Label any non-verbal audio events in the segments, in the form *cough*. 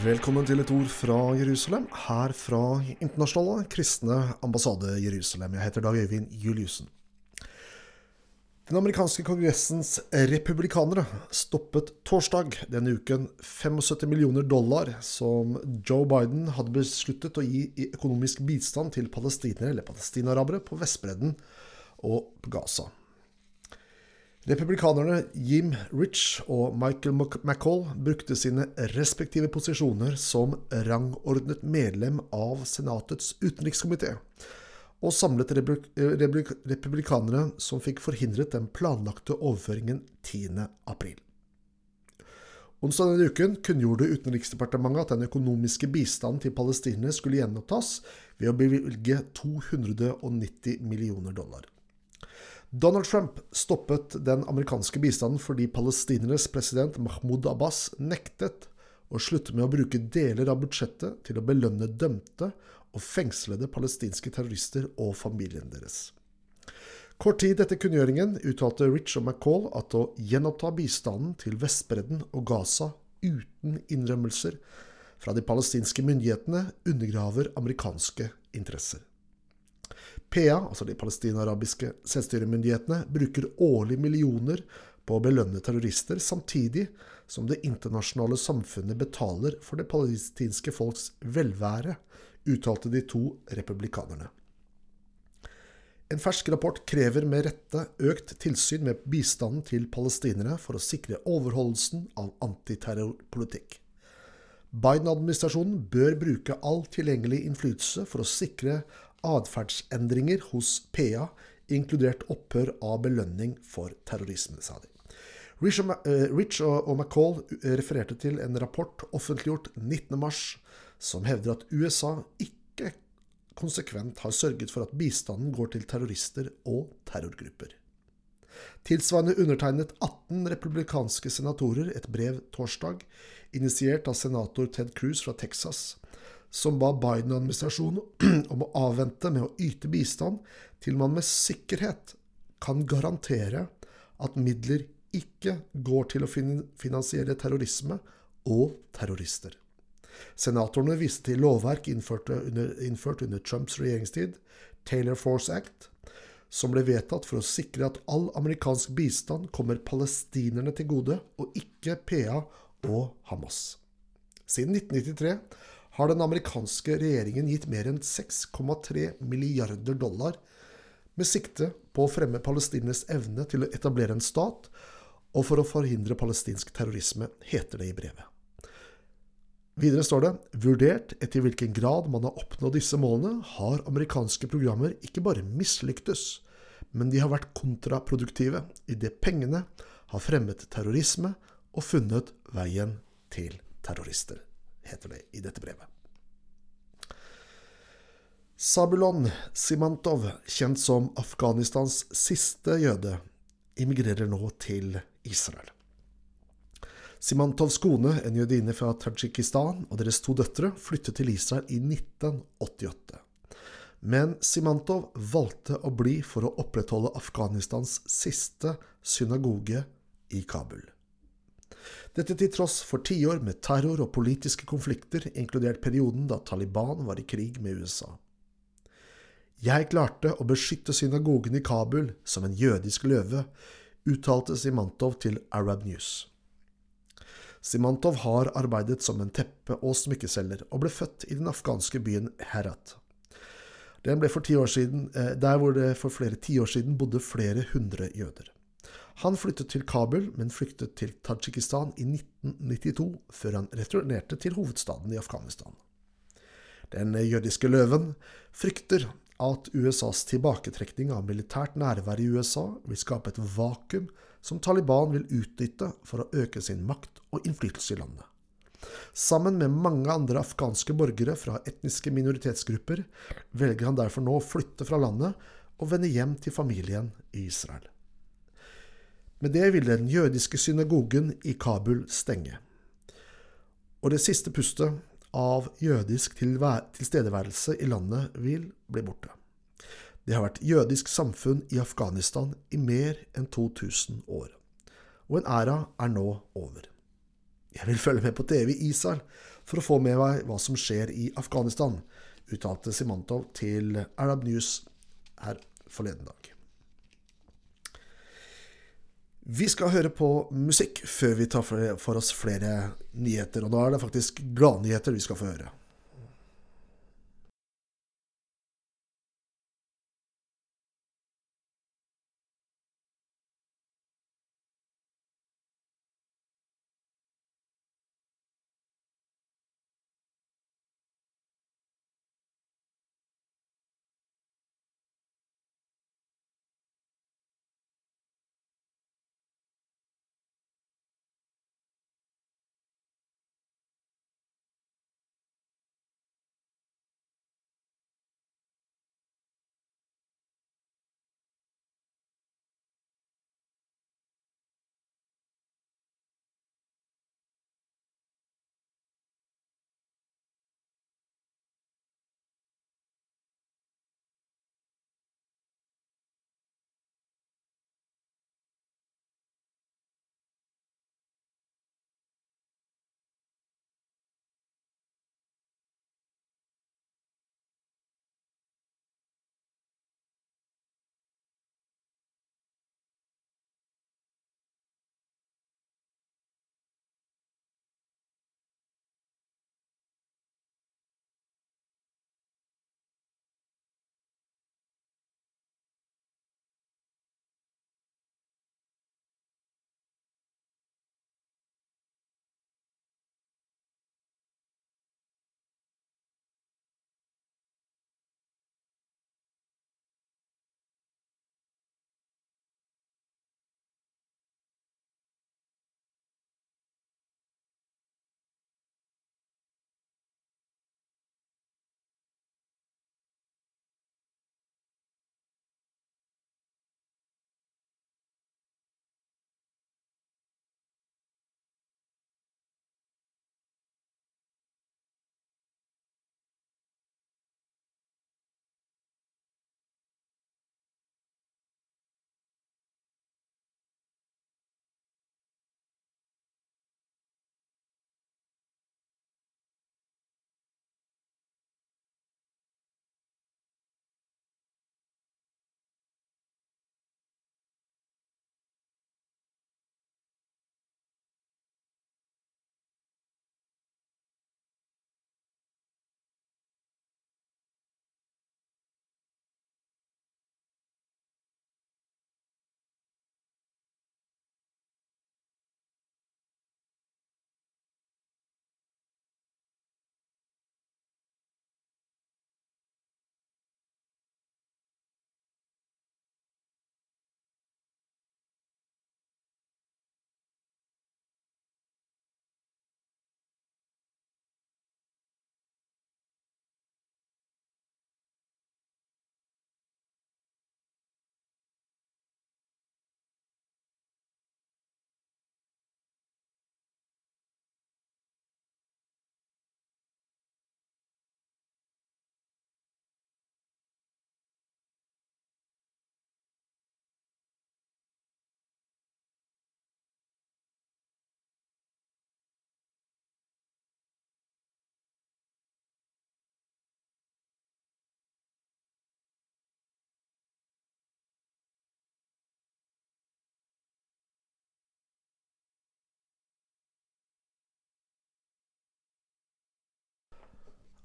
Velkommen til et ord fra Jerusalem, her fra Internasjonale kristne ambassade Jerusalem. Jeg heter Dag Øyvind Juliussen. Den amerikanske kongressens republikanere stoppet torsdag denne uken 75 millioner dollar som Joe Biden hadde besluttet å gi i økonomisk bistand til palestinere eller palestinarabere på Vestbredden og Gaza. Republikanerne Jim Rich og Michael McCall brukte sine respektive posisjoner som rangordnet medlem av Senatets utenrikskomité, og samlet republikanere som fikk forhindret den planlagte overføringen 10. april. Onsdag denne uken kunngjorde Utenriksdepartementet at den økonomiske bistanden til palestinerne skulle gjenopptas ved å bevilge 290 millioner dollar. Donald Trump stoppet den amerikanske bistanden fordi palestinernes president Mahmoud Abbas nektet å slutte med å bruke deler av budsjettet til å belønne dømte og fengslede palestinske terrorister og familien deres. Kort tid etter kunngjøringen uttalte Rich og McCall at å gjenoppta bistanden til Vestbredden og Gaza uten innrømmelser fra de palestinske myndighetene undergraver amerikanske interesser. PA, altså de palestinarabiske selvstyremyndighetene, bruker årlig millioner på å belønne terrorister, samtidig som det internasjonale samfunnet betaler for det palestinske folks velvære, uttalte de to republikanerne. En fersk rapport krever med rette økt tilsyn med bistanden til palestinere for å sikre overholdelsen av antiterrorpolitikk. Biden-administrasjonen bør bruke all tilgjengelig innflytelse for å sikre atferdsendringer hos PA, inkludert opphør av belønning for terrorisme, sa de. Rich og, eh, McCall refererte til en rapport offentliggjort 19.3 som hevder at USA ikke konsekvent har sørget for at bistanden går til terrorister og terrorgrupper. Tilsvarende undertegnet 18 republikanske senatorer et brev torsdag, initiert av senator Ted Cruz fra Texas, som ba Biden-administrasjonen *clears throat* om å avvente med å yte bistand til man med sikkerhet kan garantere at midler ikke går til å finansiere terrorisme og terrorister. Senatorene viste til lovverk innført under, innført under Trumps regjeringstid, Taylor Force Act, som ble vedtatt for å sikre at all amerikansk bistand kommer palestinerne til gode, og ikke PA og Hamas. Siden 1993 har den amerikanske regjeringen gitt mer enn 6,3 milliarder dollar med sikte på å fremme palestinernes evne til å etablere en stat, og for å forhindre palestinsk terrorisme, heter det i brevet. Videre står det vurdert etter hvilken grad man har oppnådd disse målene, har amerikanske programmer ikke bare mislyktes, men de har vært kontraproduktive idet pengene har fremmet terrorisme og funnet veien til terrorister heter det i dette brevet. Sabulon Simantov, kjent som Afghanistans siste jøde, immigrerer nå til Israel. Simantovs kone, en jødine fra Tadsjikistan, og deres to døtre flyttet til Israel i 1988. Men Simantov valgte å bli for å opprettholde Afghanistans siste synagoge i Kabul. Dette til tross for tiår med terror og politiske konflikter, inkludert perioden da Taliban var i krig med USA. Jeg klarte å beskytte synagogen i Kabul som en jødisk løve, uttalte Simantov til Arab News. Simantov har arbeidet som en teppe- og smykkeselger, og ble født i den afghanske byen Herat. Den ble for ti år siden, eh, der hvor det for flere tiår siden bodde flere hundre jøder. Han flyttet til Kabul, men flyktet til Tadsjikistan i 1992, før han returnerte til hovedstaden i Afghanistan. Den jødiske løven frykter at USAs tilbaketrekning av militært nærvær i USA vil skape et vakuum som Taliban vil utnytte for å øke sin makt og innflytelse i landet. Sammen med mange andre afghanske borgere fra etniske minoritetsgrupper velger han derfor nå å flytte fra landet og vende hjem til familien i Israel. Med det vil den jødiske synagogen i Kabul stenge. Og det siste pustet av jødisk tilstedeværelse i landet vil bli borte. Det har vært jødisk samfunn i Afghanistan i mer enn 2000 år, og en æra er nå over. Jeg vil følge med på TV i Israel for å få med meg hva som skjer i Afghanistan, uttalte Simantov til Arab News her forleden dag. Vi skal høre på musikk før vi tar for oss flere nyheter, og da er det faktisk gladnyheter vi skal få høre.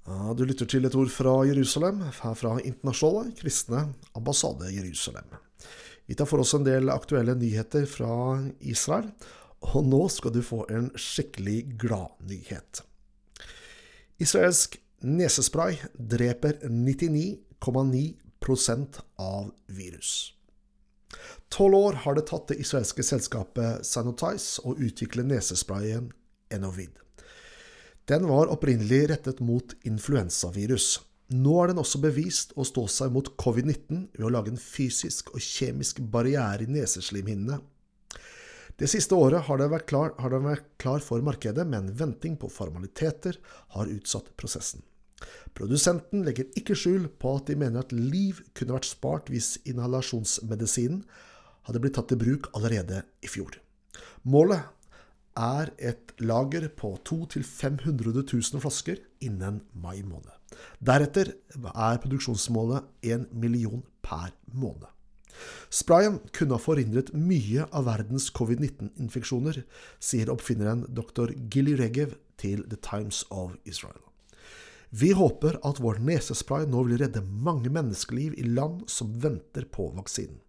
Du lytter til et ord fra Jerusalem, fra Internasjonale kristne ambassade Jerusalem. Vi tar for oss en del aktuelle nyheter fra Israel, og nå skal du få en skikkelig gladnyhet. Israelsk nesespray dreper 99,9% av virus. Tolv år har det tatt det israelske selskapet Sanotize å utvikle nesesprayen Enovid. Den var opprinnelig rettet mot influensavirus. Nå er den også bevist å stå seg mot covid-19 ved å lage en fysisk og kjemisk barriere i neseslimhinnene. Det siste året har den vært klar, vært klar for markedet, men venting på formaliteter har utsatt prosessen. Produsenten legger ikke skjul på at de mener at liv kunne vært spart hvis inhalasjonsmedisinen hadde blitt tatt i bruk allerede i fjor. Målet er et lager på 200 000-500 000 flasker innen mai måned. Deretter er produksjonsmålet 1 million per måned. Sprayen kunne ha forhindret mye av verdens covid-19-infeksjoner, sier oppfinneren dr. Gilly Regev til The Times of Israel. Vi håper at vår nesespray nå vil redde mange menneskeliv i land som venter på vaksinen.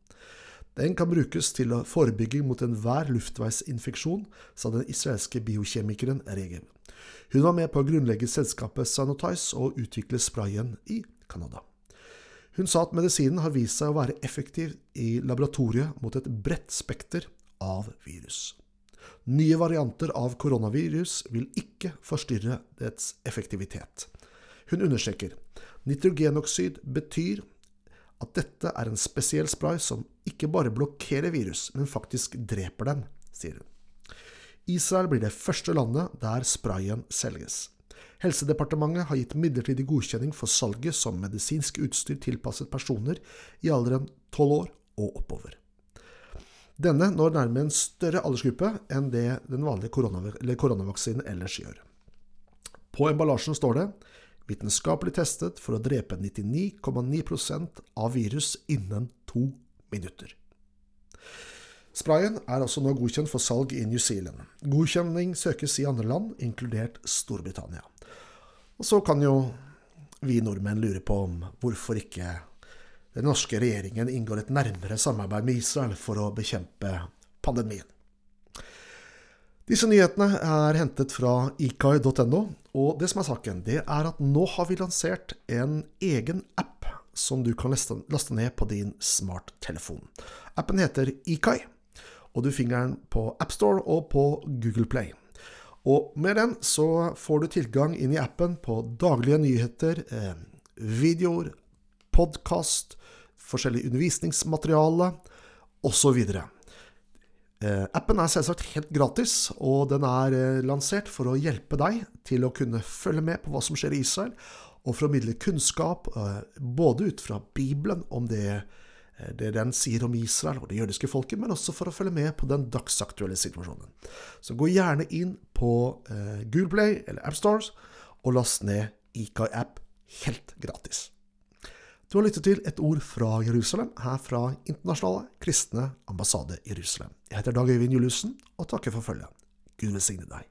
Den kan brukes til forebygging mot enhver luftveisinfeksjon, sa den israelske biokjemikeren Regev. Hun var med på å grunnlegge selskapet Sanotize og utvikle sprayen i Canada. Hun sa at medisinen har vist seg å være effektiv i laboratoriet mot et bredt spekter av virus. Nye varianter av koronavirus vil ikke forstyrre dets effektivitet. Hun understreker nitrogenoksid betyr at dette er en spesiell spray som ikke bare blokkerer virus, men faktisk dreper dem, sier hun. Israel blir det første landet der sprayen selges. Helsedepartementet har gitt midlertidig godkjenning for salget som medisinsk utstyr tilpasset personer i alderen 12 år og oppover. Denne når nærmere en større aldersgruppe enn det den vanlige koronavaksinen ellers gjør. På emballasjen står det vitenskapelig testet for å drepe 99,9% av virus innen to minutter. Sprayen er også nå godkjent for salg i New Zealand. Godkjenning søkes i andre land, inkludert Storbritannia. Og så kan jo vi nordmenn lure på om hvorfor ikke den norske regjeringen inngår et nærmere samarbeid med Israel for å bekjempe pandemien. Disse nyhetene er hentet fra ikai.no, og det som er saken, det er at nå har vi lansert en egen app som du kan laste ned på din smarttelefon. Appen heter Ikai, og du finner den på AppStore og på Google Play. Og med den så får du tilgang inn i appen på daglige nyheter, eh, videoer, podkast, forskjellig undervisningsmateriale osv. Eh, appen er selvsagt helt gratis, og den er eh, lansert for å hjelpe deg til å kunne følge med på hva som skjer i Israel, og formidle kunnskap eh, både ut fra Bibelen om det, det den sier om Israel og det jødiske folket, men også for å følge med på den dagsaktuelle situasjonen. Så gå gjerne inn på Google Play eller AppStores og last ned IKI-app helt gratis. Du har lyttet til et ord fra Jerusalem, her fra Internasjonale kristne ambassade Jerusalem. Jeg heter Dag Øyvind Juliussen, og takker for følget. Gud velsigne deg.